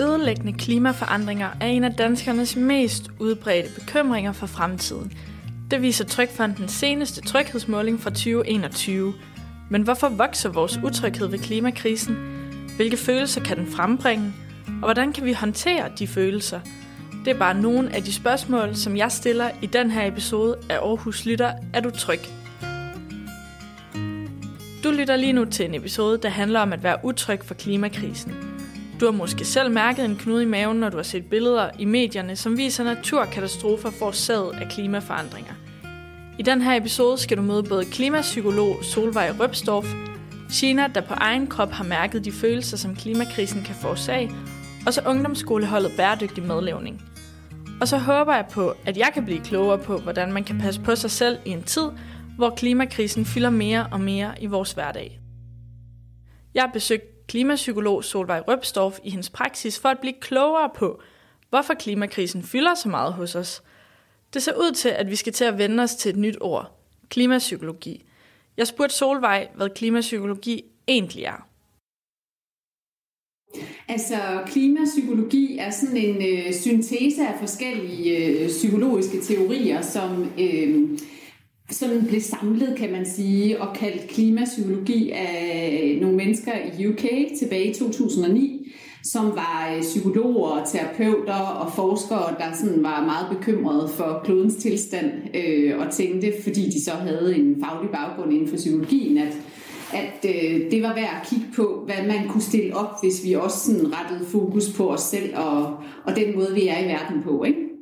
Ødelæggende klimaforandringer er en af danskernes mest udbredte bekymringer for fremtiden. Det viser Trykfondens seneste tryghedsmåling fra 2021. Men hvorfor vokser vores utryghed ved klimakrisen? Hvilke følelser kan den frembringe? Og hvordan kan vi håndtere de følelser? Det er bare nogle af de spørgsmål, som jeg stiller i den her episode af Aarhus Lytter. Er du tryg? Du lytter lige nu til en episode, der handler om at være utryg for klimakrisen. Du har måske selv mærket en knude i maven, når du har set billeder i medierne, som viser naturkatastrofer forårsaget af klimaforandringer. I den her episode skal du møde både klimapsykolog Solvej Røbstorff, Gina, der på egen krop har mærket de følelser, som klimakrisen kan forårsage, og så ungdomsskoleholdet Bæredygtig Medlevning. Og så håber jeg på, at jeg kan blive klogere på, hvordan man kan passe på sig selv i en tid, hvor klimakrisen fylder mere og mere i vores hverdag. Jeg har besøgt klimapsykolog Solvej Røbstorff i hendes praksis for at blive klogere på, hvorfor klimakrisen fylder så meget hos os. Det ser ud til, at vi skal til at vende os til et nyt ord, klimapsykologi. Jeg spurgte Solvej, hvad klimapsykologi egentlig er. Altså, klimapsykologi er sådan en øh, syntese af forskellige øh, psykologiske teorier, som øh, sådan blev samlet, kan man sige, og kaldt klimapsykologi af nogle mennesker i UK tilbage i 2009, som var øh, psykologer, terapeuter og forskere, der sådan var meget bekymrede for klodens tilstand øh, og tænkte, fordi de så havde en faglig baggrund inden for psykologien, at at øh, det var værd at kigge på, hvad man kunne stille op, hvis vi også sådan rettede fokus på os selv og, og den måde, vi er i verden på. Ikke?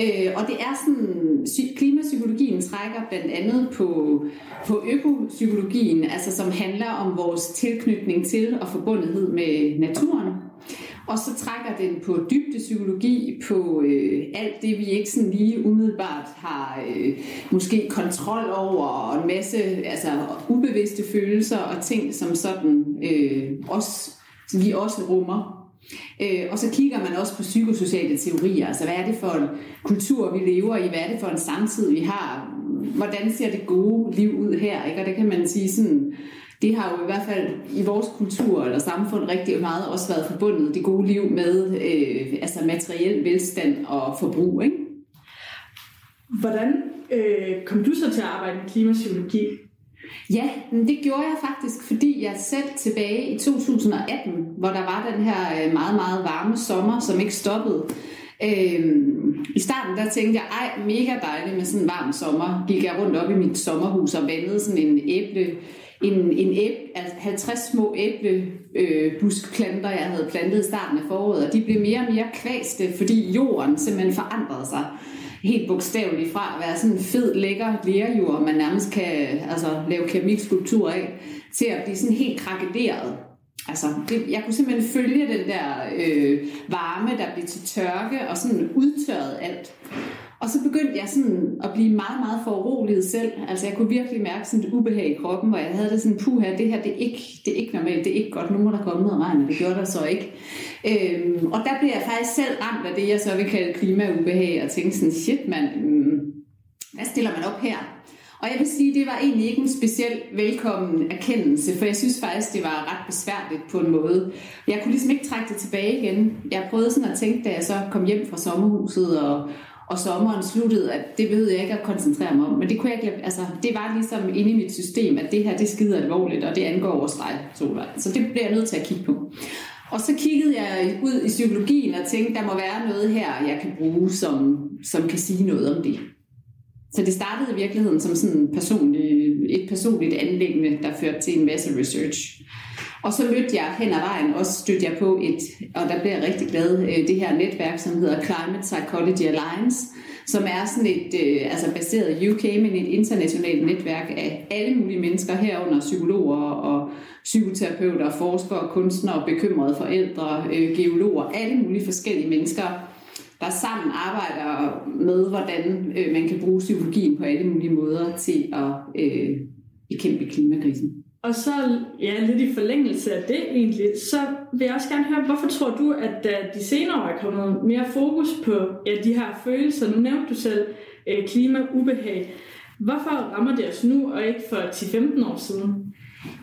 Øh, og det er sådan, klimapsykologien trækker blandt andet på, på økopsykologien, altså som handler om vores tilknytning til og forbundethed med naturen. Og så trækker den på dybdepsykologi, på øh, alt det, vi ikke sådan lige umiddelbart har øh, måske kontrol over, og en masse altså, ubevidste følelser og ting, som sådan øh, også, som vi også rummer. Øh, og så kigger man også på psykosociale teorier, altså hvad er det for en kultur, vi lever i, hvad er det for en samtid, vi har, hvordan ser det gode liv ud her, ikke? og det kan man sige sådan, det har jo i hvert fald i vores kultur eller samfund rigtig meget også været forbundet, det gode liv med øh, altså materiel velstand og forbrug. Ikke? Hvordan øh, kom du så til at arbejde med klimapsykologi? Ja, det gjorde jeg faktisk, fordi jeg selv tilbage i 2018, hvor der var den her øh, meget, meget varme sommer, som ikke stoppede. Øhm, I starten der tænkte jeg, ej, mega dejligt med sådan en varm sommer. Gik jeg rundt op i mit sommerhus og vandede sådan en æble, en, en æble, altså 50 små æblebuskplanter, øh, jeg havde plantet i starten af foråret, og de blev mere og mere kvæste, fordi jorden simpelthen forandrede sig helt bogstaveligt fra at være sådan en fed, lækker lærjord, man nærmest kan altså, lave keramikskulptur af, til at blive sådan helt krakederet. Altså, det, jeg kunne simpelthen følge den der øh, varme, der blev til tørke, og sådan udtørret alt. Og så begyndte jeg sådan at blive meget, meget foruroliget selv. Altså jeg kunne virkelig mærke sådan et ubehag i kroppen, hvor jeg havde det sådan, puh her, det her det er, ikke, det er ikke normalt, det er ikke godt. Nu må der komme noget regn, og det gjorde der så ikke. Øhm, og der blev jeg faktisk selv ramt af det, jeg så vil kalde klimaubehag, og tænke sådan, shit mand, hmm, hvad stiller man op her? Og jeg vil sige, det var egentlig ikke en speciel velkommen erkendelse, for jeg synes faktisk, det var ret besværligt på en måde. Jeg kunne ligesom ikke trække det tilbage igen. Jeg prøvede sådan at tænke, da jeg så kom hjem fra sommerhuset og, og sommeren sluttede, at det behøvede jeg ikke at koncentrere mig om. Men det, kunne jeg ikke, altså, det var ligesom inde i mit system, at det her det skider alvorligt, og det angår vores dig, Solvej. Så det bliver jeg nødt til at kigge på. Og så kiggede jeg ud i psykologien og tænkte, der må være noget her, jeg kan bruge, som, som kan sige noget om det. Så det startede i virkeligheden som sådan personlig, øh, et personligt anlæggende, der førte til en masse research. Og så mødte jeg hen ad vejen, også stødte jeg på et, og der blev jeg rigtig glad, øh, det her netværk, som hedder Climate Psychology Alliance, som er sådan et, øh, altså baseret i UK, men et internationalt netværk af alle mulige mennesker herunder, psykologer og psykoterapeuter, forskere, kunstnere, bekymrede forældre, øh, geologer, alle mulige forskellige mennesker, der sammen arbejder med, hvordan øh, man kan bruge psykologien på alle mulige måder til at øh, bekæmpe klimakrisen. Og så, ja, lidt i forlængelse af det egentlig, så vil jeg også gerne høre, hvorfor tror du, at der de senere år er kommet mere fokus på ja, de her følelser, nu nævnte du selv øh, klimaubehag, hvorfor rammer det os nu, og ikke for 10-15 år siden?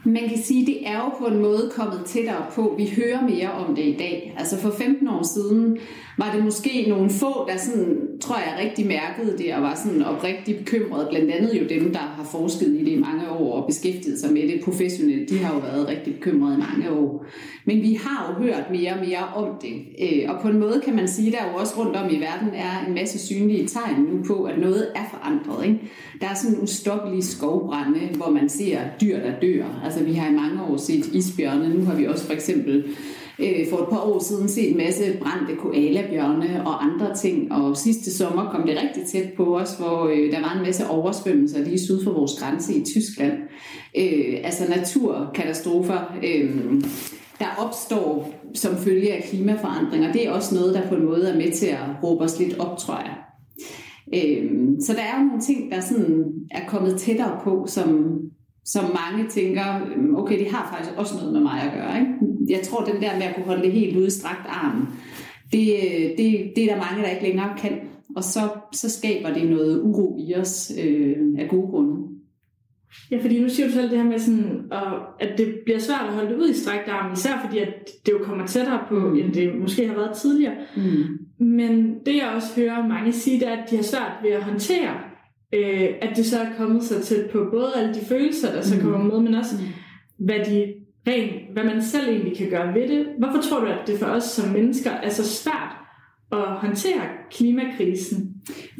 Man kan sige, at det er jo på en måde kommet tættere på. Vi hører mere om det i dag. Altså for 15 år siden var det måske nogle få, der sådan, tror jeg rigtig mærkede det og var sådan oprigtigt bekymrede. Blandt andet jo dem, der har forsket i det i mange år og beskæftiget sig med det professionelt. De har jo været rigtig bekymrede i mange år. Men vi har jo hørt mere og mere om det. Øh, og på en måde kan man sige, at der jo også rundt om i verden er en masse synlige tegn nu på, at noget er forandret. Ikke? Der er sådan ustoppelige skovbrænde, hvor man ser dyr, der dør. Altså vi har i mange år set isbjørne. Nu har vi også for eksempel øh, for et par år siden set en masse brændte koalabjørne og andre ting. Og sidste sommer kom det rigtig tæt på os, hvor øh, der var en masse oversvømmelser lige syd for vores grænse i Tyskland. Øh, altså naturkatastrofer. Øh, der opstår som følge af klimaforandringer, det er også noget, der på en måde er med til at råbe os lidt op, tror jeg. Øh, så der er jo nogle ting, der sådan er kommet tættere på, som, som mange tænker, øhm, okay, det har faktisk også noget med mig at gøre. Ikke? Jeg tror, den der med at kunne holde det helt ude i strakt arm, det, det, det er der mange, der ikke længere kan. Og så, så skaber det noget uro i os øh, af gode grunde. Ja, fordi nu siger du selv det her med, sådan, at det bliver svært at holde det ud i strækt arm, især fordi at det jo kommer tættere på, mm. end det måske har været tidligere. Mm. Men det jeg også hører mange sige, det er, at de har svært ved at håndtere, øh, at det så er kommet så tæt på både alle de følelser, der så mm. kommer med, men også mm. hvad de rent, hvad man selv egentlig kan gøre ved det. Hvorfor tror du, at det for os som mennesker er så svært at håndtere klimakrisen?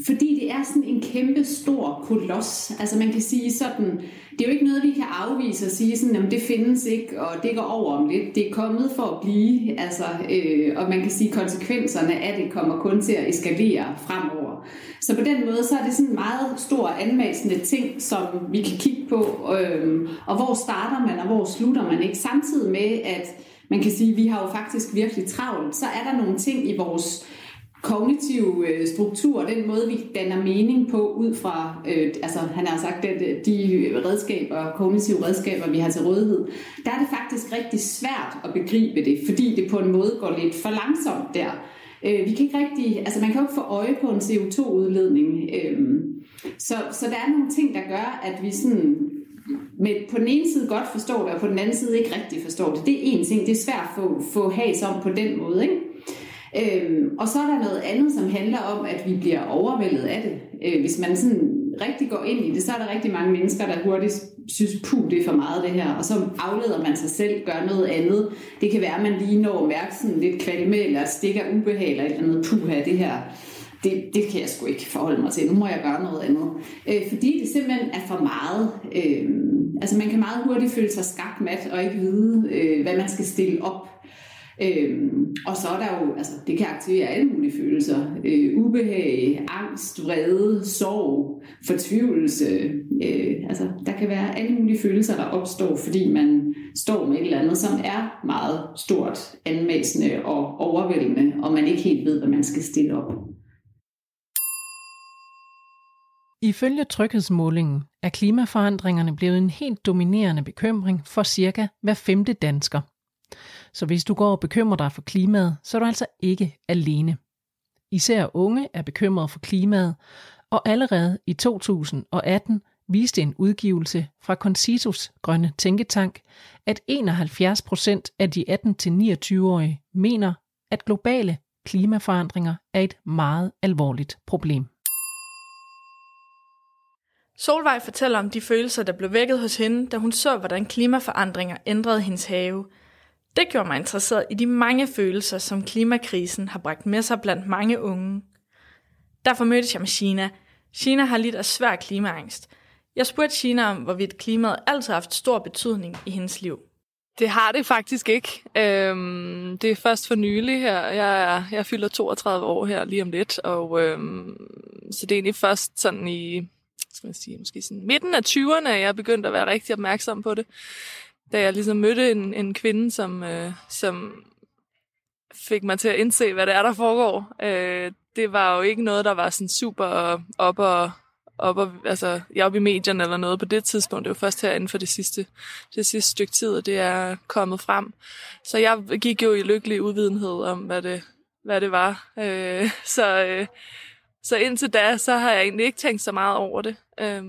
Fordi det er sådan en kæmpe stor koloss. Altså man kan sige sådan, det er jo ikke noget, vi kan afvise og sige sådan, at det findes ikke, og det går over om lidt. Det er kommet for at blive, altså, øh, og man kan sige, konsekvenserne af det kommer kun til at eskalere fremover. Så på den måde, så er det sådan en meget stor anmasende ting, som vi kan kigge på, øh, og hvor starter man, og hvor slutter man ikke. Samtidig med, at man kan sige, at vi har jo faktisk virkelig travlt, så er der nogle ting i vores kognitive øh, struktur, den måde, vi danner mening på ud fra, øh, altså han har sagt, at øh, de redskaber, kognitive redskaber, vi har til rådighed, der er det faktisk rigtig svært at begribe det, fordi det på en måde går lidt for langsomt der. Øh, vi kan ikke rigtig, altså man kan jo ikke få øje på en CO2-udledning, øh, så, så der er nogle ting, der gør, at vi sådan med på den ene side godt forstår det, og på den anden side ikke rigtig forstår det. Det er en ting, det er svært at få, få has om på den måde, ikke? Øhm, og så er der noget andet, som handler om, at vi bliver overvældet af det. Øh, hvis man sådan rigtig går ind i det, så er der rigtig mange mennesker, der hurtigt synes, puh, det er for meget det her, og så afleder man sig selv, gør noget andet. Det kan være, at man lige når mærke sådan lidt kvalme, eller stikker ubehag, eller et eller andet, puha, det her, det, det kan jeg sgu ikke forholde mig til, nu må jeg gøre noget andet. Øh, fordi det simpelthen er for meget. Øh, altså man kan meget hurtigt føle sig skakmat, og ikke vide, øh, hvad man skal stille op. Øhm, og så er der jo, altså det kan aktivere alle mulige følelser. Øh, ubehag, angst, vrede, sorg, fortvivlelse. Øh, altså der kan være alle mulige følelser, der opstår, fordi man står med et eller andet, som er meget stort, anmæsende og overvældende, og man ikke helt ved, hvad man skal stille op. Ifølge tryghedsmålingen er klimaforandringerne blevet en helt dominerende bekymring for cirka hver femte dansker. Så hvis du går og bekymrer dig for klimaet, så er du altså ikke alene. Især unge er bekymrede for klimaet, og allerede i 2018 viste en udgivelse fra Concitos grønne tænketank, at 71 procent af de 18-29-årige mener, at globale klimaforandringer er et meget alvorligt problem. Solvej fortæller om de følelser, der blev vækket hos hende, da hun så, hvordan klimaforandringer ændrede hendes have – det gjorde mig interesseret i de mange følelser, som klimakrisen har bragt med sig blandt mange unge. Derfor mødtes jeg med China. China har lidt af svær klimaangst. Jeg spurgte China om, hvorvidt klimaet altid har haft stor betydning i hendes liv. Det har det faktisk ikke. Øhm, det er først for nylig her. Jeg, er, jeg fylder 32 år her lige om lidt, og øhm, så det er egentlig først sådan i skal man sige, måske sådan midten af 20'erne, jeg er begyndt at være rigtig opmærksom på det da jeg ligesom mødte en, en kvinde, som, øh, som fik mig til at indse, hvad det er, der foregår. Øh, det var jo ikke noget, der var sådan super op og, op og, altså, jeg op i medierne eller noget på det tidspunkt. Det var først her inden for det sidste, det sidste stykke tid, og det er kommet frem. Så jeg gik jo i lykkelig uvidenhed om, hvad det, hvad det var. Øh, så, øh, så indtil da, så har jeg egentlig ikke tænkt så meget over det. Øh,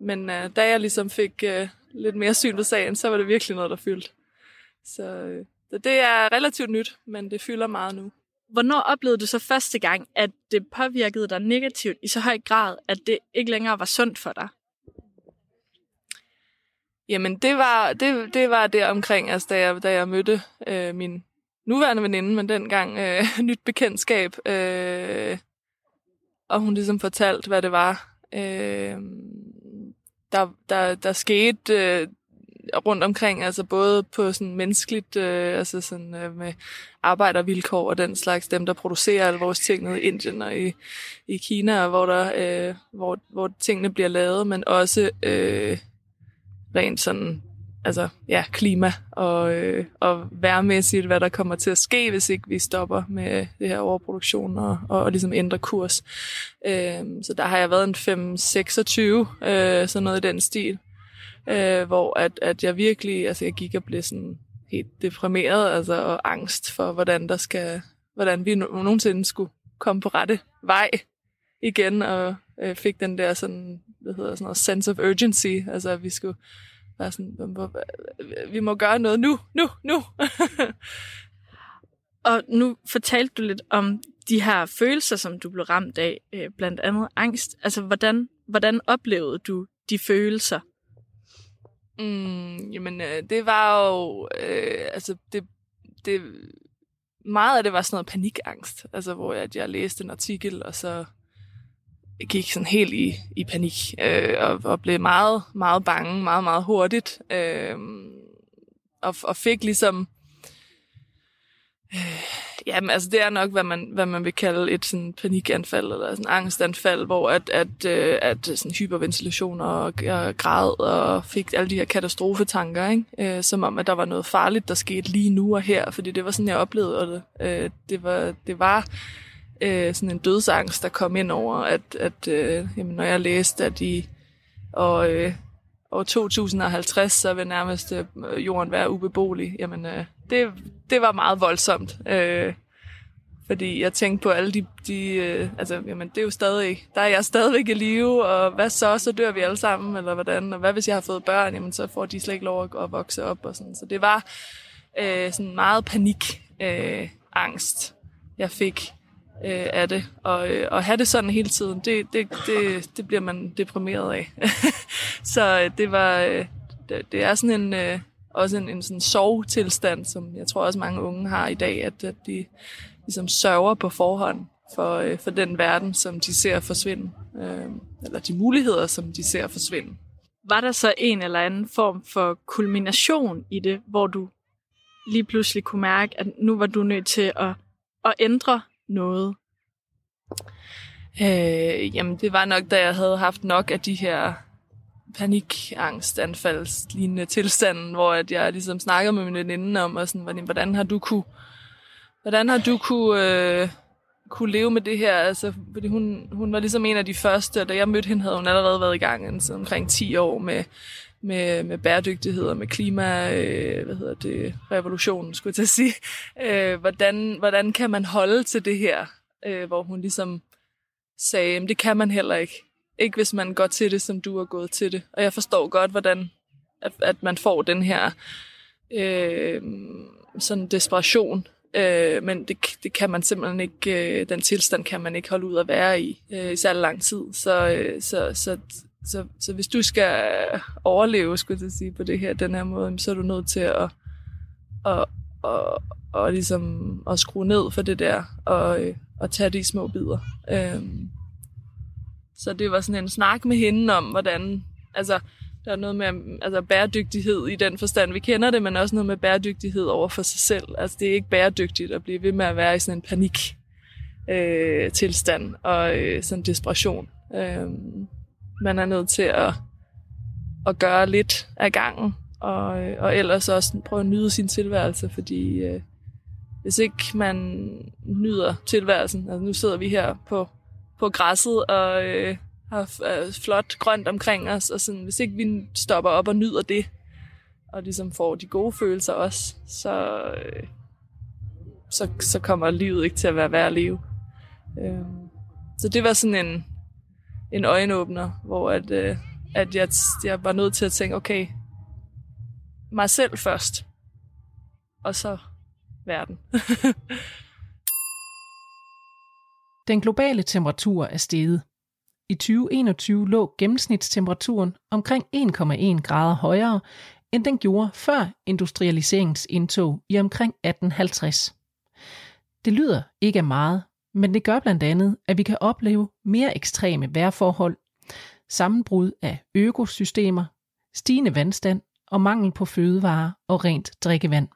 men øh, da jeg ligesom fik øh, lidt mere syn på sagen, så var det virkelig noget, der fyldte. Så, øh, så det er relativt nyt, men det fylder meget nu. Hvornår oplevede du så første gang, at det påvirkede dig negativt i så høj grad, at det ikke længere var sundt for dig? Jamen, det var, det, det var der omkring, altså, da jeg, da jeg mødte øh, min nuværende veninde, men dengang øh, nyt bekendtskab, øh, og hun ligesom fortalte, hvad det var. Øh, der, der, der skete øh, rundt omkring, altså både på sådan menneskeligt, øh, altså sådan øh, med arbejdervilkår og den slags, dem der producerer alle vores ting nede i Indien og i, i Kina, hvor, der, øh, hvor, hvor tingene bliver lavet, men også øh, rent sådan altså, ja, klima og, øh, og værmæssigt, hvad der kommer til at ske, hvis ikke vi stopper med det her overproduktion og, og, og ligesom ændre kurs. Øh, så der har jeg været en 5-26, øh, sådan noget i den stil, øh, hvor at, at jeg virkelig, altså jeg gik og blev sådan helt deprimeret, altså og angst for, hvordan der skal, hvordan vi nogensinde skulle komme på rette vej igen, og øh, fik den der sådan, hvad hedder sådan noget, sense of urgency, altså at vi skulle være sådan, vi må gøre noget nu, nu, nu. og nu fortalte du lidt om de her følelser, som du blev ramt af, øh, blandt andet angst. Altså, hvordan, hvordan oplevede du de følelser? Mm, jamen, øh, det var jo, øh, altså, det, det, meget af det var sådan noget panikangst, altså, hvor jeg, jeg læste en artikel, og så gik sådan helt i, i panik øh, og, og blev meget, meget bange, meget, meget hurtigt. Øh, og, og fik ligesom... Øh, jamen, altså det er nok, hvad man, hvad man vil kalde et sådan panikanfald eller sådan angstanfald, hvor at, at, øh, at sådan hyperventilation og, og græd og fik alle de her katastrofetanker, ikke? Øh, som om, at der var noget farligt, der skete lige nu og her, fordi det var sådan, jeg oplevede det. Øh, det var, det var øh, sådan en dødsangst, der kom ind over, at, at øh, jamen, når jeg læste, at i og, øh, år 2050, så vil nærmest øh, jorden være ubeboelig, jamen øh, det, det var meget voldsomt. Øh, fordi jeg tænkte på alle de, de øh, altså, jamen det er jo stadig, der er jeg stadigvæk i live, og hvad så, så dør vi alle sammen, eller hvordan, og hvad hvis jeg har fået børn, jamen så får de slet ikke lov at, at vokse op, og sådan. Så det var øh, sådan meget panik, øh, angst, jeg fik øh, af det. Og, øh, og have det sådan hele tiden, det, det, det, det bliver man deprimeret af. så øh, det var, øh, det, det er sådan en, øh, også en, en sådan sovetilstand, som jeg tror også mange unge har i dag, at, at de ligesom sørger på forhånd for, øh, for den verden, som de ser forsvinde. Øh, eller de muligheder, som de ser forsvinde. Var der så en eller anden form for kulmination i det, hvor du lige pludselig kunne mærke, at nu var du nødt til at, at ændre noget? Øh, jamen, det var nok, da jeg havde haft nok af de her panikangstanfaldslignende tilstanden, hvor at jeg ligesom snakkede med min veninde om, og sådan, hvordan, hvordan har du kunne, hvordan har du kunne, øh, kunne leve med det her? Altså, fordi hun, hun var ligesom en af de første, og da jeg mødte hende, havde hun allerede været i gang en, omkring 10 år med, med, med bæredygtighed og med klima, øh, hvad hedder det, revolutionen, skulle jeg til at sige. Øh, hvordan, hvordan kan man holde til det her? Øh, hvor hun ligesom sagde, at det kan man heller ikke. Ikke hvis man går til det, som du har gået til det. Og jeg forstår godt, hvordan at, at man får den her øh, sådan desperation. Øh, men det, det kan man simpelthen ikke, øh, den tilstand kan man ikke holde ud at være i øh, i særlig lang tid. Så, øh, så, så, så, så hvis du skal overleve, skulle jeg sige, på det her, den her måde, så er du nødt til at, at, at, at, ligesom, at skrue ned for det der, og, øh, og tage det i små bidder. Øhm, så det var sådan en snak med hende om, hvordan, altså, der er noget med altså, bæredygtighed i den forstand, vi kender det, men også noget med bæredygtighed over for sig selv. Altså, det er ikke bæredygtigt at blive ved med at være i sådan en panik øh, tilstand og øh, sådan desperation. Øh, man er nødt til at, at gøre lidt af gangen, og, øh, og ellers også prøve at nyde sin tilværelse, fordi øh, hvis ikke man nyder tilværelsen, altså nu sidder vi her på, på græsset og øh, har øh, flot grønt omkring os, og sådan, hvis ikke vi stopper op og nyder det, og ligesom får de gode følelser også, så, øh, så, så kommer livet ikke til at være værd at leve. Øh, så det var sådan en, en øjenåbner, hvor at, øh, at jeg, jeg var nødt til at tænke, okay, mig selv først, og så verden. Den globale temperatur er steget. I 2021 lå gennemsnitstemperaturen omkring 1,1 grader højere, end den gjorde før industrialiseringens indtog i omkring 1850. Det lyder ikke af meget, men det gør blandt andet, at vi kan opleve mere ekstreme vejrforhold, sammenbrud af økosystemer, stigende vandstand og mangel på fødevarer og rent drikkevand.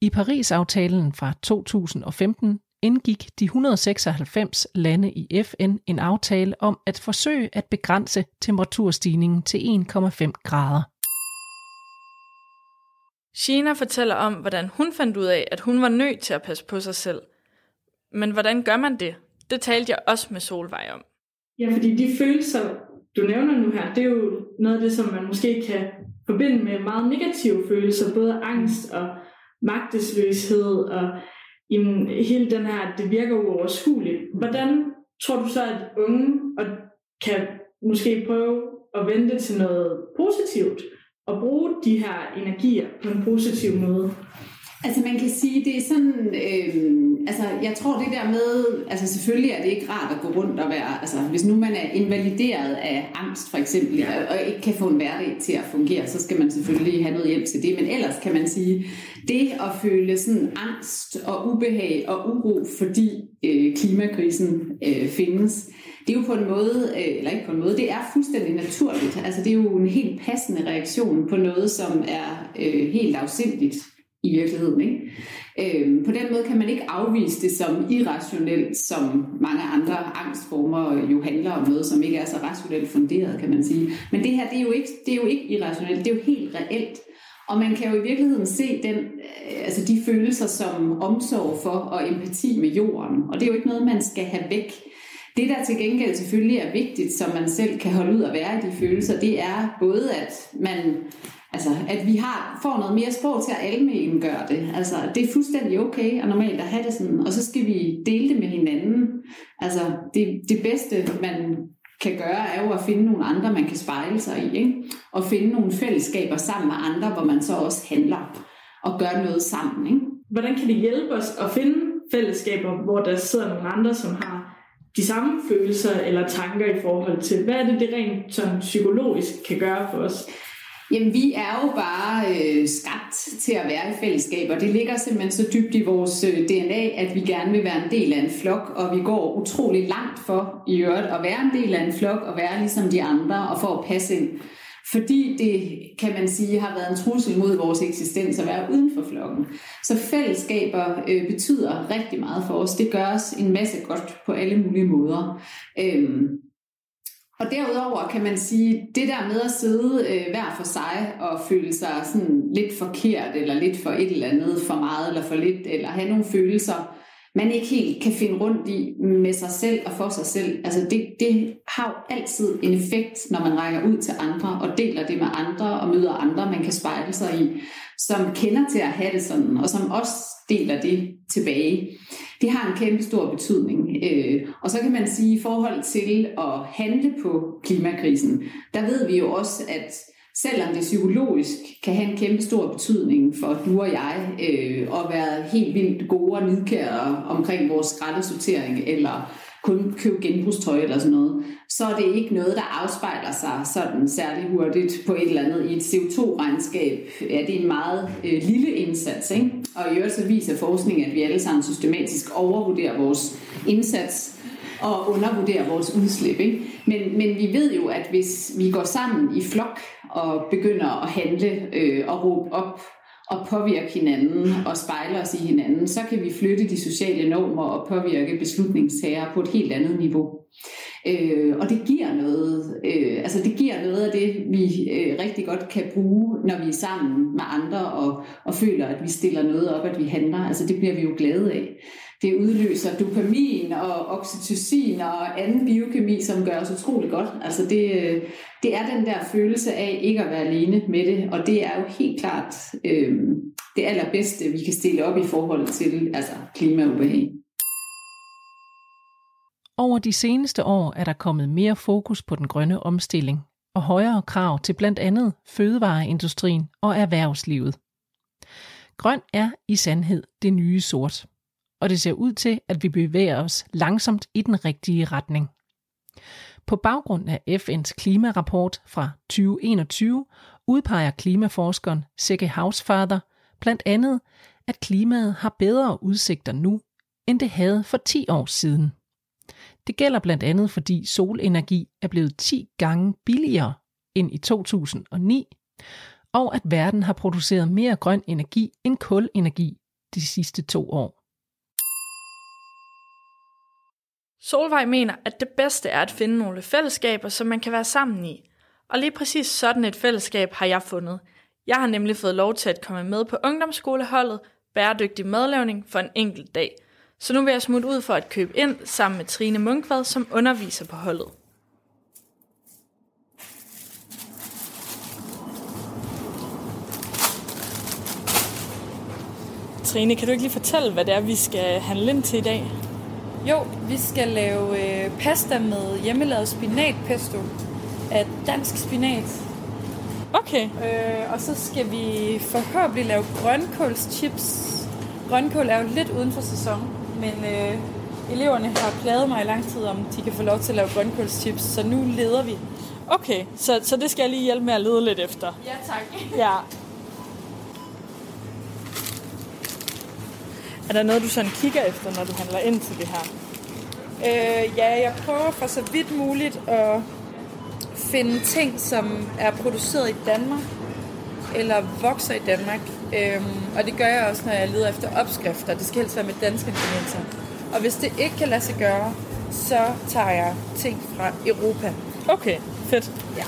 I Paris-aftalen fra 2015 indgik de 196 lande i FN en aftale om at forsøge at begrænse temperaturstigningen til 1,5 grader. Sheena fortæller om, hvordan hun fandt ud af, at hun var nødt til at passe på sig selv. Men hvordan gør man det? Det talte jeg også med Solvej om. Ja, fordi de følelser, du nævner nu her, det er jo noget af det, som man måske kan forbinde med meget negative følelser, både angst og magtesløshed og jamen, hele den her, det virker uoverskueligt. Hvordan tror du så, at unge og kan måske prøve at vente til noget positivt og bruge de her energier på en positiv måde? Altså man kan sige, det er sådan, øh, altså jeg tror det der med, altså selvfølgelig er det ikke rart at gå rundt og være, altså hvis nu man er invalideret af angst for eksempel, ja. og ikke kan få en hverdag til at fungere, så skal man selvfølgelig have noget hjælp til det, men ellers kan man sige, det at føle sådan angst og ubehag og uro, fordi øh, klimakrisen øh, findes, det er jo på en måde, øh, eller ikke på en måde, det er fuldstændig naturligt. Altså det er jo en helt passende reaktion på noget, som er øh, helt afsindigt i virkeligheden. Ikke? Øhm, på den måde kan man ikke afvise det som irrationelt, som mange andre angstformer jo handler om noget, som ikke er så rationelt funderet, kan man sige. Men det her, det er jo ikke, det er jo ikke irrationelt, det er jo helt reelt. Og man kan jo i virkeligheden se den, øh, altså de følelser som omsorg for og empati med jorden. Og det er jo ikke noget, man skal have væk. Det, der til gengæld selvfølgelig er vigtigt, som man selv kan holde ud at være i de følelser, det er både, at man Altså, at vi har, får noget mere sprog til at almen gøre det. Altså, det er fuldstændig okay og normalt at have det sådan, og så skal vi dele det med hinanden. Altså, det, det bedste, man kan gøre, er jo at finde nogle andre, man kan spejle sig i, ikke? og finde nogle fællesskaber sammen med andre, hvor man så også handler og gør noget sammen. Ikke? Hvordan kan det hjælpe os at finde fællesskaber, hvor der sidder nogle andre, som har de samme følelser eller tanker i forhold til, hvad er det, det rent sådan psykologisk kan gøre for os? Jamen, vi er jo bare øh, skabt til at være i fællesskab, og det ligger simpelthen så dybt i vores øh, DNA, at vi gerne vil være en del af en flok, og vi går utrolig langt for i øvrigt at være en del af en flok, og være ligesom de andre, og for at passe ind. Fordi det, kan man sige, har været en trussel mod vores eksistens at være uden for flokken. Så fællesskaber øh, betyder rigtig meget for os. Det gør os en masse godt på alle mulige måder. Øhm, og derudover kan man sige, det der med at sidde øh, hver for sig og føle sig sådan lidt forkert, eller lidt for et eller andet, for meget eller for lidt, eller have nogle følelser, man ikke helt kan finde rundt i med sig selv og for sig selv. Altså det, det har jo altid en effekt, når man rækker ud til andre og deler det med andre og møder andre, man kan spejle sig i, som kender til at have det sådan, og som også deler det tilbage. Det har en kæmpe stor betydning. Øh, og så kan man sige, i forhold til at handle på klimakrisen, der ved vi jo også, at selvom det psykologisk kan have en kæmpe stor betydning for du og jeg, øh, at være helt vildt gode og nidkære omkring vores skraldesortering, eller kun købe genbrugstøj eller sådan noget, så er det ikke noget, der afspejler sig sådan særlig hurtigt på et eller andet. I et CO2-regnskab er det en meget øh, lille indsats. Ikke? Og i øvrigt så viser forskning, at vi alle sammen systematisk overvurderer vores indsats og undervurderer vores udslip. Ikke? Men, men vi ved jo, at hvis vi går sammen i flok og begynder at handle øh, og råbe op og påvirke hinanden og spejle os i hinanden, så kan vi flytte de sociale normer og påvirke beslutningstager på et helt andet niveau. Øh, og det giver noget, øh, altså det giver noget af det, vi øh, rigtig godt kan bruge, når vi er sammen med andre og, og føler, at vi stiller noget op, at vi handler. Altså det bliver vi jo glade af. Det udløser dopamin og oxytocin og anden biokemi, som gør os utrolig godt. Altså det, det er den der følelse af ikke at være alene med det, og det er jo helt klart øh, det allerbedste, vi kan stille op i forhold til altså klimaubehag. Over de seneste år er der kommet mere fokus på den grønne omstilling, og højere krav til blandt andet fødevareindustrien og erhvervslivet. Grøn er i sandhed det nye sort, og det ser ud til, at vi bevæger os langsomt i den rigtige retning. På baggrund af FN's klimarapport fra 2021 udpeger klimaforskeren Sække Hausfather blandt andet, at klimaet har bedre udsigter nu, end det havde for 10 år siden. Det gælder blandt andet, fordi solenergi er blevet 10 gange billigere end i 2009, og at verden har produceret mere grøn energi end kulenergi de sidste to år. Solvej mener, at det bedste er at finde nogle fællesskaber, som man kan være sammen i. Og lige præcis sådan et fællesskab har jeg fundet. Jeg har nemlig fået lov til at komme med på ungdomsskoleholdet Bæredygtig Madlavning for en enkelt dag. Så nu vil jeg smutte ud for at købe ind sammen med Trine Munkvad, som underviser på holdet. Trine, kan du ikke lige fortælle, hvad det er, vi skal handle ind til i dag? Jo, vi skal lave øh, pasta med hjemmelavet spinatpesto af dansk spinat. Okay. Øh, og så skal vi forhåbentlig lave grønkålschips. Grønkål er jo lidt uden for sæson, men øh, eleverne har pladet mig i lang tid om, de kan få lov til at lave grønkålschips, så nu leder vi. Okay, så, så det skal jeg lige hjælpe med at lede lidt efter. Ja, tak. Ja. Er der noget, du sådan kigger efter, når du handler ind til det her? Øh, ja, jeg prøver for så vidt muligt at finde ting, som er produceret i Danmark, eller vokser i Danmark. Øhm, og det gør jeg også, når jeg leder efter opskrifter. Det skal helst være med danske ingredienser. Og hvis det ikke kan lade sig gøre, så tager jeg ting fra Europa. Okay, fedt. Ja.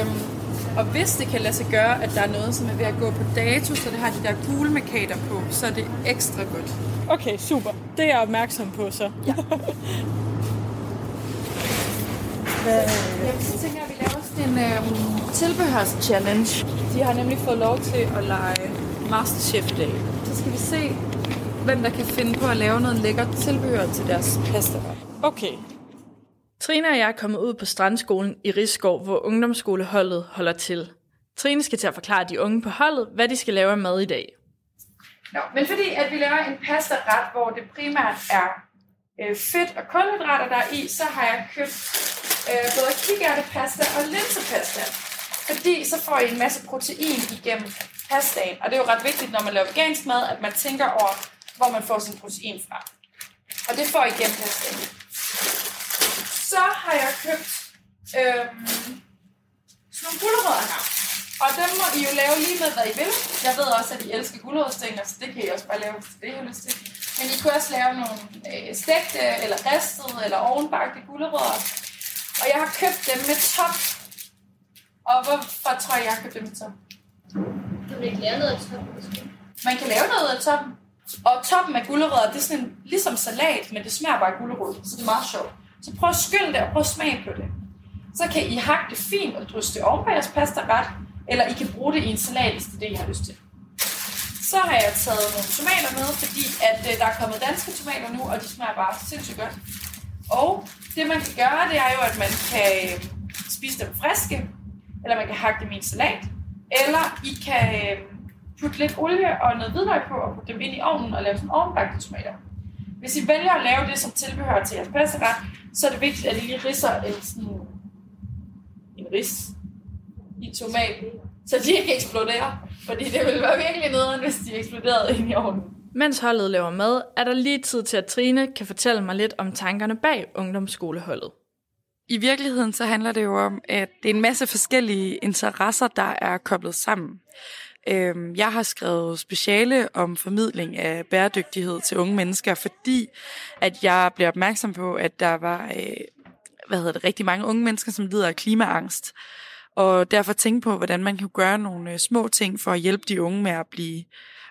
Øhm, og hvis det kan lade sig gøre, at der er noget, som er ved at gå på dato, så det har de der gule markader på, så er det ekstra godt. Okay, super. Det er jeg opmærksom på så. Ja. Jamen, så tænker jeg, at vi laver sådan en øhm, tilbehørschallenge. De har nemlig fået lov til at lege Masterchef i dag. Så skal vi se, hvem der kan finde på at lave noget lækkert tilbehør til deres pasta. Okay. Trine og jeg er kommet ud på Strandskolen i Rigskov, hvor ungdomsskoleholdet holder til. Trine skal til at forklare de unge på holdet, hvad de skal lave af mad i dag. Nå, men fordi at vi laver en pastaret, hvor det primært er øh, fedt og kulhydrater, der er i, så har jeg købt øh, både kikærtepasta og linsepasta. Fordi så får I en masse protein igennem pastaen. Og det er jo ret vigtigt, når man laver vegansk mad, at man tænker over, hvor man får sin protein fra. Og det får I igennem pastaen. Så har jeg købt øh, sådan nogle gulerødder her. Og dem må I jo lave lige med, hvad I vil. Jeg ved også, at I elsker gulerodsstænger, så det kan I også bare lave, hvis det er lyst til. Men I kunne også lave nogle øh, stegte, eller ristede, eller ovenbagte gulerødder. Og jeg har købt dem med top. Og hvorfor tror jeg, jeg har købt dem med top? Kan man ikke lave noget af toppen? Man kan lave noget af toppen. Og toppen af gulerødder, det er sådan en, ligesom salat, men det smager bare gulerod. Så det er meget sjovt. Så prøv at skylde det, og prøv at smage på det. Så kan I hakke det fint og drysse det oven på jeres pasta ret, eller I kan bruge det i en salat, hvis det er det, I har lyst til. Så har jeg taget nogle tomater med, fordi at øh, der er kommet danske tomater nu, og de smager bare sindssygt godt. Og det man kan gøre, det er jo, at man kan øh, spise dem friske, eller man kan hakke dem i en salat, eller I kan øh, putte lidt olie og noget hvidløg på, og putte dem ind i ovnen og lave sådan ovenbagte tomater. Hvis I vælger at lave det som tilbehør til jeres pastaret, så er det vigtigt, at I lige ridser en, sådan, en ris i tomaten, så de ikke eksploderer. Fordi det ville være virkelig nederen, hvis de eksploderede ind i ovnen. Mens holdet laver mad, er der lige tid til, at Trine kan fortælle mig lidt om tankerne bag ungdomsskoleholdet. I virkeligheden så handler det jo om, at det er en masse forskellige interesser, der er koblet sammen. Øh, jeg har skrevet speciale om formidling af bæredygtighed til unge mennesker, fordi at jeg blev opmærksom på, at der var øh, hvad hedder det, rigtig mange unge mennesker, som lider af klimaangst. Og derfor tænke på, hvordan man kan gøre nogle øh, små ting for at hjælpe de unge med at blive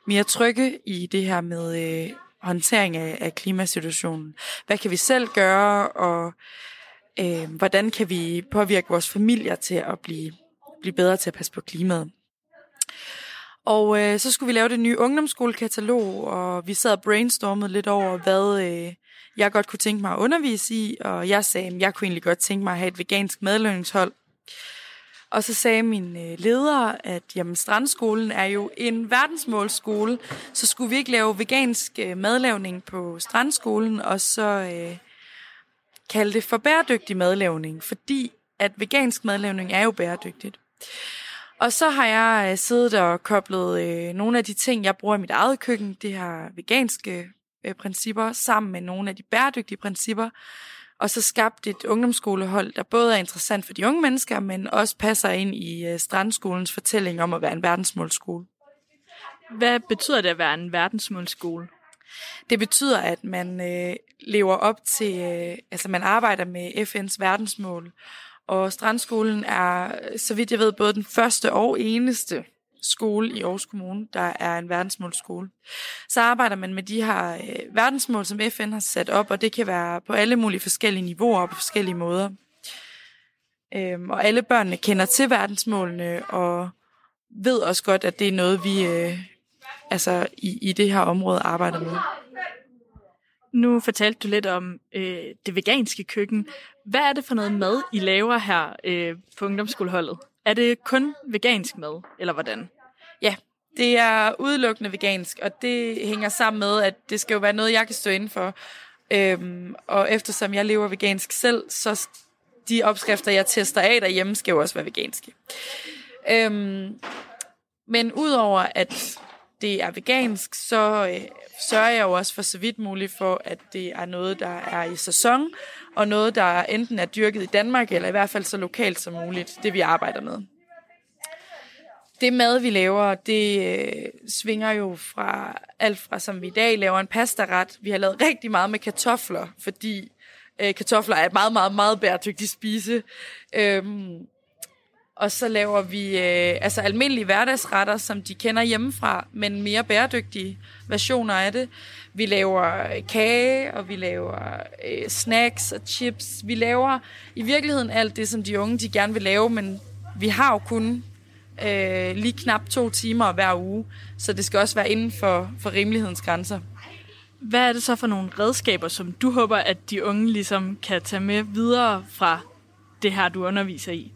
mere trygge i det her med øh, håndtering af, af klimasituationen. Hvad kan vi selv gøre, og øh, hvordan kan vi påvirke vores familier til at blive, blive bedre til at passe på klimaet. Og øh, så skulle vi lave det nye ungdomsskolekatalog, og vi sad og brainstormede lidt over, hvad, øh, jeg godt kunne tænke mig at undervise i, og jeg sagde, at jeg kunne egentlig godt tænke mig at have et vegansk madlavningshold. Og så sagde min øh, leder, at jamen, Strandskolen er jo en verdensmålskole, så skulle vi ikke lave vegansk øh, madlavning på Strandskolen, og så øh, kalde det for bæredygtig madlavning, fordi at vegansk madlavning er jo bæredygtigt. Og så har jeg øh, siddet og koblet øh, nogle af de ting, jeg bruger i mit eget køkken, det her veganske øh, principper, sammen med nogle af de bæredygtige principper, og så skabt et ungdomsskolehold, der både er interessant for de unge mennesker, men også passer ind i øh, Strandskolens fortælling om at være en verdensmålsskole. Hvad betyder det at være en verdensmålsskole? Det betyder, at man øh, lever op til, øh, altså man arbejder med FN's verdensmål, og Strandskolen er, så vidt jeg ved, både den første og eneste skole i Aarhus Kommune, der er en verdensmålsskole. Så arbejder man med de her øh, verdensmål, som FN har sat op, og det kan være på alle mulige forskellige niveauer og på forskellige måder. Øhm, og alle børnene kender til verdensmålene og ved også godt, at det er noget, vi øh, altså i, i det her område arbejder med. Nu fortalte du lidt om øh, det veganske køkken. Hvad er det for noget mad, I laver her øh, på ungdomsskoleholdet? Er det kun vegansk mad, eller hvordan? Ja, det er udelukkende vegansk, og det hænger sammen med, at det skal jo være noget, jeg kan stå inden for. Øhm, og eftersom jeg lever vegansk selv, så de opskrifter, jeg tester af derhjemme, skal jo også være veganske. Øhm, men udover at det er vegansk, så øh, sørger jeg jo også for så vidt muligt for, at det er noget, der er i sæson, og noget, der enten er dyrket i Danmark, eller i hvert fald så lokalt som muligt, det vi arbejder med. Det mad, vi laver, det øh, svinger jo fra alt fra, som vi i dag laver en pastaret. Vi har lavet rigtig meget med kartofler, fordi øh, kartofler er et meget, meget, meget bæredygtigt spise. Øhm, og så laver vi øh, altså almindelige hverdagsretter, som de kender hjemmefra, men mere bæredygtige versioner af det. Vi laver øh, kage, og vi laver øh, snacks og chips. Vi laver i virkeligheden alt det, som de unge de gerne vil lave, men vi har jo kun øh, lige knap to timer hver uge, så det skal også være inden for, for rimelighedens grænser. Hvad er det så for nogle redskaber, som du håber, at de unge ligesom kan tage med videre fra det her, du underviser i?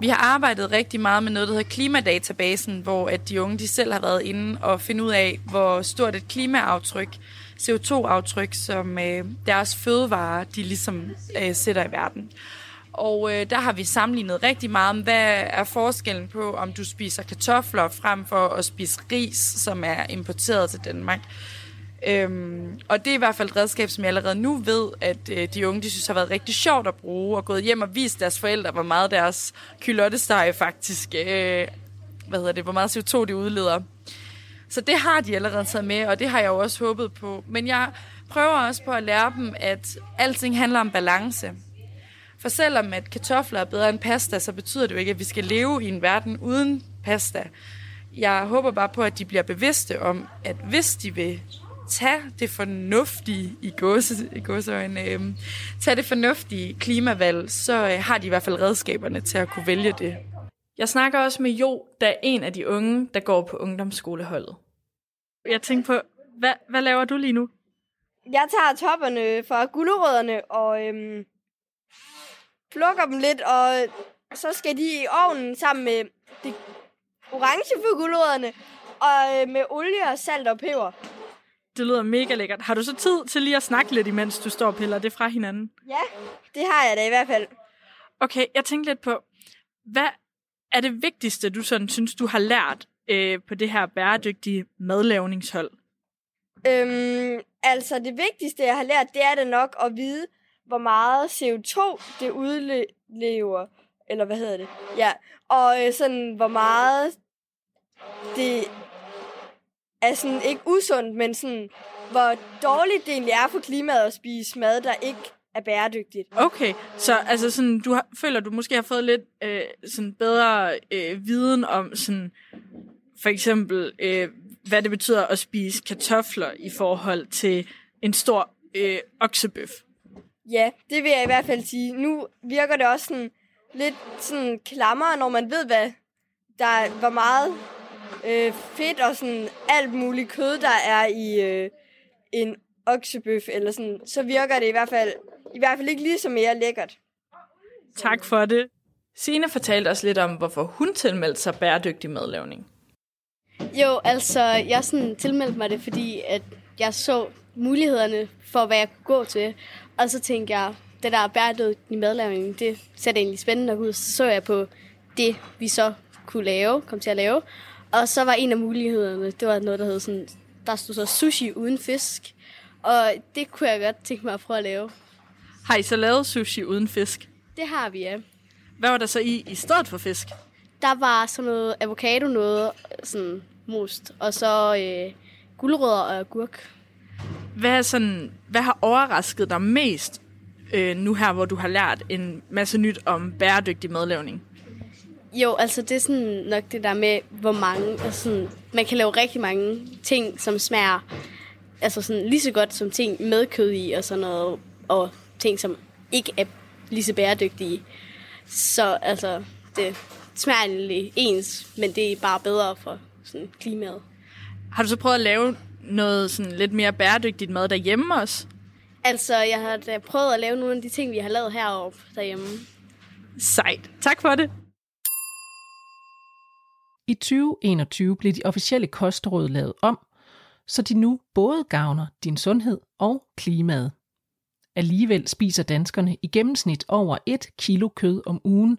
Vi har arbejdet rigtig meget med noget, der hedder klimadatabasen, hvor at de unge de selv har været inde og finde ud af, hvor stort et klimaaftryk, CO2-aftryk, som øh, deres fødevarer, de ligesom øh, sætter i verden. Og øh, der har vi sammenlignet rigtig meget om, hvad er forskellen på, om du spiser kartofler frem for at spise ris, som er importeret til Danmark. Øhm, og det er i hvert fald et redskab, som jeg allerede nu ved, at øh, de unge de synes har været rigtig sjovt at bruge, og gået hjem og vist deres forældre, hvor meget deres kylottesteg faktisk, øh, hvad hedder det, hvor meget CO2 de udleder. Så det har de allerede taget med, og det har jeg jo også håbet på. Men jeg prøver også på at lære dem, at alting handler om balance. For selvom at kartofler er bedre end pasta, så betyder det jo ikke, at vi skal leve i en verden uden pasta. Jeg håber bare på, at de bliver bevidste om, at hvis de vil tage det fornuftige i, gåse, i gåseøjne, øh, tage det fornuftige klimavalg, så øh, har de i hvert fald redskaberne til at kunne vælge det. Jeg snakker også med Jo, der er en af de unge, der går på ungdomsskoleholdet. Jeg tænker på, hvad, hvad laver du lige nu? Jeg tager topperne fra gulerødderne og øhm, plukker dem lidt, og så skal de i ovnen sammen med det orange for gulerødderne, og øh, med olie og salt og peber. Det lyder mega lækkert. Har du så tid til lige at snakke lidt, imens du står og piller det fra hinanden? Ja, det har jeg da i hvert fald. Okay, jeg tænker lidt på, hvad er det vigtigste, du sådan synes, du har lært øh, på det her bæredygtige madlavningshold? Øhm, altså, det vigtigste, jeg har lært, det er det nok at vide, hvor meget CO2 det udlever. Eller hvad hedder det? Ja, og øh, sådan, hvor meget det er sådan ikke usundt, men sådan, hvor dårligt det egentlig er for klimaet at spise mad, der ikke er bæredygtigt. Okay, så altså sådan, du har, føler, du måske har fået lidt øh, sådan bedre øh, viden om sådan, for eksempel, øh, hvad det betyder at spise kartofler i forhold til en stor øh, oksebøf. Ja, det vil jeg i hvert fald sige. Nu virker det også sådan lidt sådan klammer, når man ved, hvad der, hvor meget øh, fedt og sådan alt muligt kød, der er i øh, en oksebøf, eller sådan, så virker det i hvert fald, i hvert fald ikke lige så mere lækkert. Tak for det. Signe fortalte os lidt om, hvorfor hun tilmeldte sig bæredygtig madlavning. Jo, altså, jeg sådan tilmeldte mig det, fordi at jeg så mulighederne for, hvad jeg kunne gå til. Og så tænkte jeg, det der bæredygtig madlavning, det ser egentlig spændende ud. Så så jeg på det, vi så kunne lave, kom til at lave. Og så var en af mulighederne, det var noget, der hed sådan, der stod så sushi uden fisk. Og det kunne jeg godt tænke mig at prøve at lave. Har I så lavet sushi uden fisk? Det har vi, ja. Hvad var der så i i stedet for fisk? Der var sådan noget avocado, noget sådan most, og så øh, gulerødder og agurk. Hvad, er sådan, hvad har overrasket dig mest øh, nu her, hvor du har lært en masse nyt om bæredygtig madlavning? Jo, altså det er sådan nok det der med, hvor mange, altså sådan, man kan lave rigtig mange ting, som smager altså sådan lige så godt som ting med kød i og sådan noget, og ting, som ikke er lige så bæredygtige. Så altså, det smager egentlig ens, men det er bare bedre for sådan klimaet. Har du så prøvet at lave noget sådan lidt mere bæredygtigt mad derhjemme også? Altså, jeg har da prøvet at lave nogle af de ting, vi har lavet heroppe derhjemme. Sejt. Tak for det. I 2021 blev de officielle kostråd lavet om, så de nu både gavner din sundhed og klimaet. Alligevel spiser danskerne i gennemsnit over 1 kilo kød om ugen,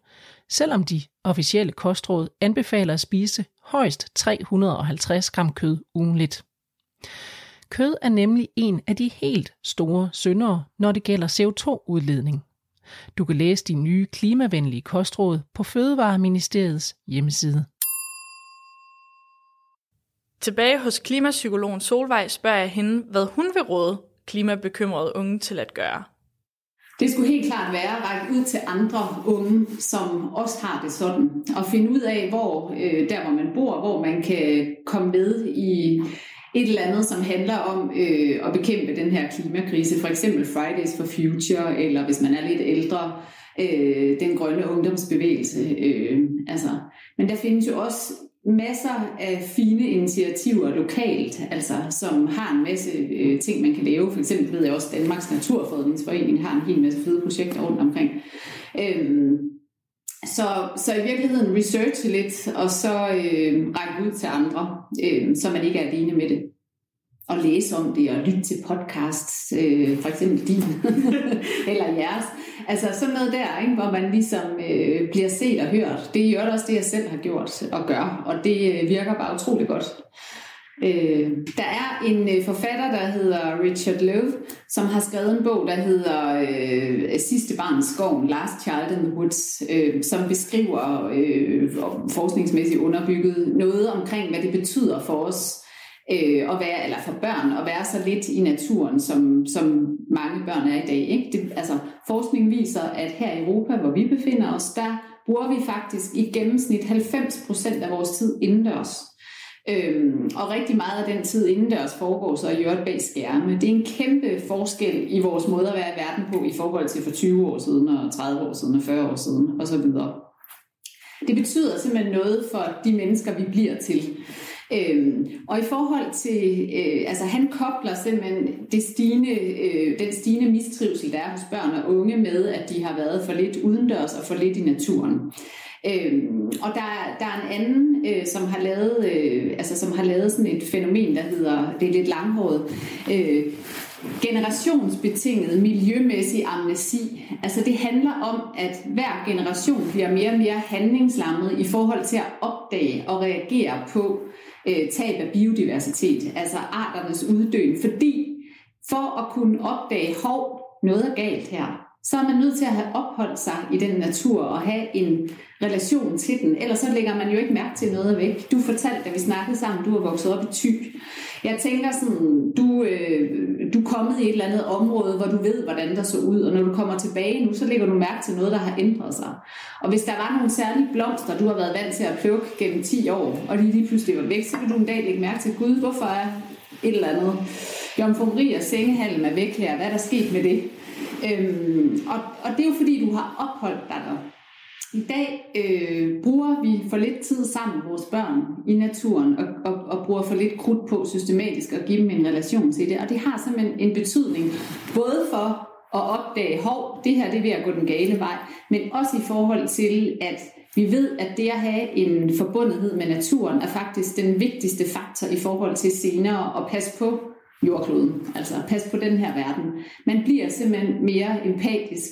selvom de officielle kostråd anbefaler at spise højst 350 gram kød ugenligt. Kød er nemlig en af de helt store syndere, når det gælder CO2-udledning. Du kan læse de nye klimavenlige kostråd på Fødevareministeriets hjemmeside. Tilbage hos klimapsykologen Solvej spørger jeg hende, hvad hun vil råde klimabekymrede unge til at gøre. Det skulle helt klart være at række ud til andre unge, som også har det sådan, og finde ud af, hvor øh, der hvor man bor, hvor man kan komme med i et eller andet, som handler om øh, at bekæmpe den her klimakrise. For eksempel Fridays for Future, eller hvis man er lidt ældre, øh, den grønne ungdomsbevægelse. Øh, altså. Men der findes jo også masser af fine initiativer lokalt, altså som har en masse øh, ting, man kan lave. For eksempel ved jeg også, at Danmarks Naturfredningsforening har en hel masse fede projekter rundt omkring. Øhm, så, så i virkeligheden researche lidt, og så øh, række ud til andre, øh, så man ikke er alene med det. Og læse om det, og lytte til podcasts, øh, for eksempel din, eller jeres. Altså sådan noget der, ikke, hvor man ligesom øh, bliver set og hørt. Det er jo også det, jeg selv har gjort og gør, og det øh, virker bare utrolig godt. Øh, der er en øh, forfatter, der hedder Richard Love, som har skrevet en bog, der hedder øh, Sidste barns skoven, Last Child in the Woods, øh, som beskriver øh, forskningsmæssigt underbygget noget omkring, hvad det betyder for os øh, at være, eller for børn at være så lidt i naturen, som, som mange børn er i dag. Ikke? Det, altså, forskning viser, at her i Europa, hvor vi befinder os, der bruger vi faktisk i gennemsnit 90% af vores tid indendørs. Øhm, og rigtig meget af den tid indendørs foregår så i øvrigt bag skærme. Det er en kæmpe forskel i vores måde at være i verden på i forhold til for 20 år siden, og 30 år siden, og 40 år siden, osv. Det betyder simpelthen noget for de mennesker, vi bliver til. Øhm, og i forhold til, øh, altså han kobler simpelthen det stigende, øh, den stigende mistrivsel, der er hos børn og unge med, at de har været for lidt udendørs og for lidt i naturen. Øhm, og der, der er en anden, øh, som har lavet, øh, altså som har lavet sådan et fænomen, der hedder, det er lidt langhåret, øh, generationsbetinget miljømæssig amnesi. Altså det handler om, at hver generation bliver mere og mere handlingslammet i forhold til at opdage og reagere på øh, tab af biodiversitet, altså arternes uddøen, fordi for at kunne opdage, hov, noget er galt her, så er man nødt til at have opholdt sig i den natur og have en relation til den. Ellers så lægger man jo ikke mærke til noget væk. Du fortalte, da vi snakkede sammen, du har vokset op i Thy. Jeg tænker sådan, du, øh, du er kommet i et eller andet område, hvor du ved, hvordan der så ud, og når du kommer tilbage nu, så lægger du mærke til noget, der har ændret sig. Og hvis der var nogle særlige blomster, du har været vant til at plukke gennem 10 år, og de lige pludselig var væk, så vil du en dag lægge mærke til, Gud, hvorfor er et eller andet jomfrumeri og sengehalm er væk her, hvad er der sket med det? Øhm, og, og det er jo fordi, du har opholdt dig der. I dag øh, bruger vi for lidt tid sammen med vores børn i naturen, og, og, og bruger for lidt krudt på systematisk at give dem en relation til det. Og det har simpelthen en betydning, både for at opdage, hov, det her det er ved at gå den gale vej, men også i forhold til, at vi ved, at det at have en forbundethed med naturen er faktisk den vigtigste faktor i forhold til senere at passe på jordkloden, altså passe på den her verden. Man bliver simpelthen mere empatisk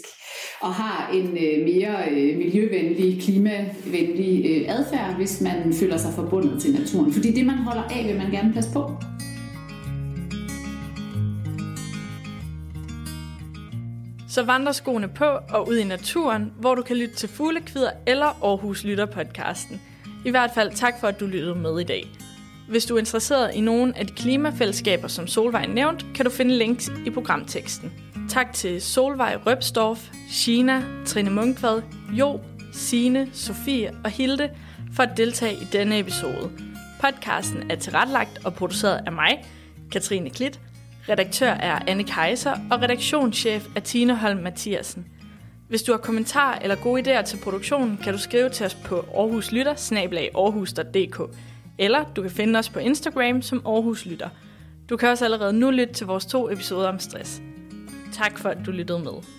og har en øh, mere øh, miljøvenlig, klimavenlig øh, adfærd, hvis man føler sig forbundet til naturen. Fordi det, man holder af, vil man gerne passe på. Så vandrer skoene på og ud i naturen, hvor du kan lytte til Fuglekvider eller Aarhus Lytter podcasten. I hvert fald tak for, at du lyttede med i dag. Hvis du er interesseret i nogle af de klimafællesskaber, som Solvej nævnt, kan du finde links i programteksten. Tak til Solvej Røbstorff, Shina, Trine Munkvad, Jo, Sine, Sofie og Hilde for at deltage i denne episode. Podcasten er tilrettelagt og produceret af mig, Katrine Klit. Redaktør er Anne Kaiser, og redaktionschef er Tine Holm Mathiasen. Hvis du har kommentarer eller gode idéer til produktionen, kan du skrive til os på aarhuslytter eller du kan finde os på Instagram som Aarhus Lytter. Du kan også allerede nu lytte til vores to episoder om stress. Tak for, at du lyttede med.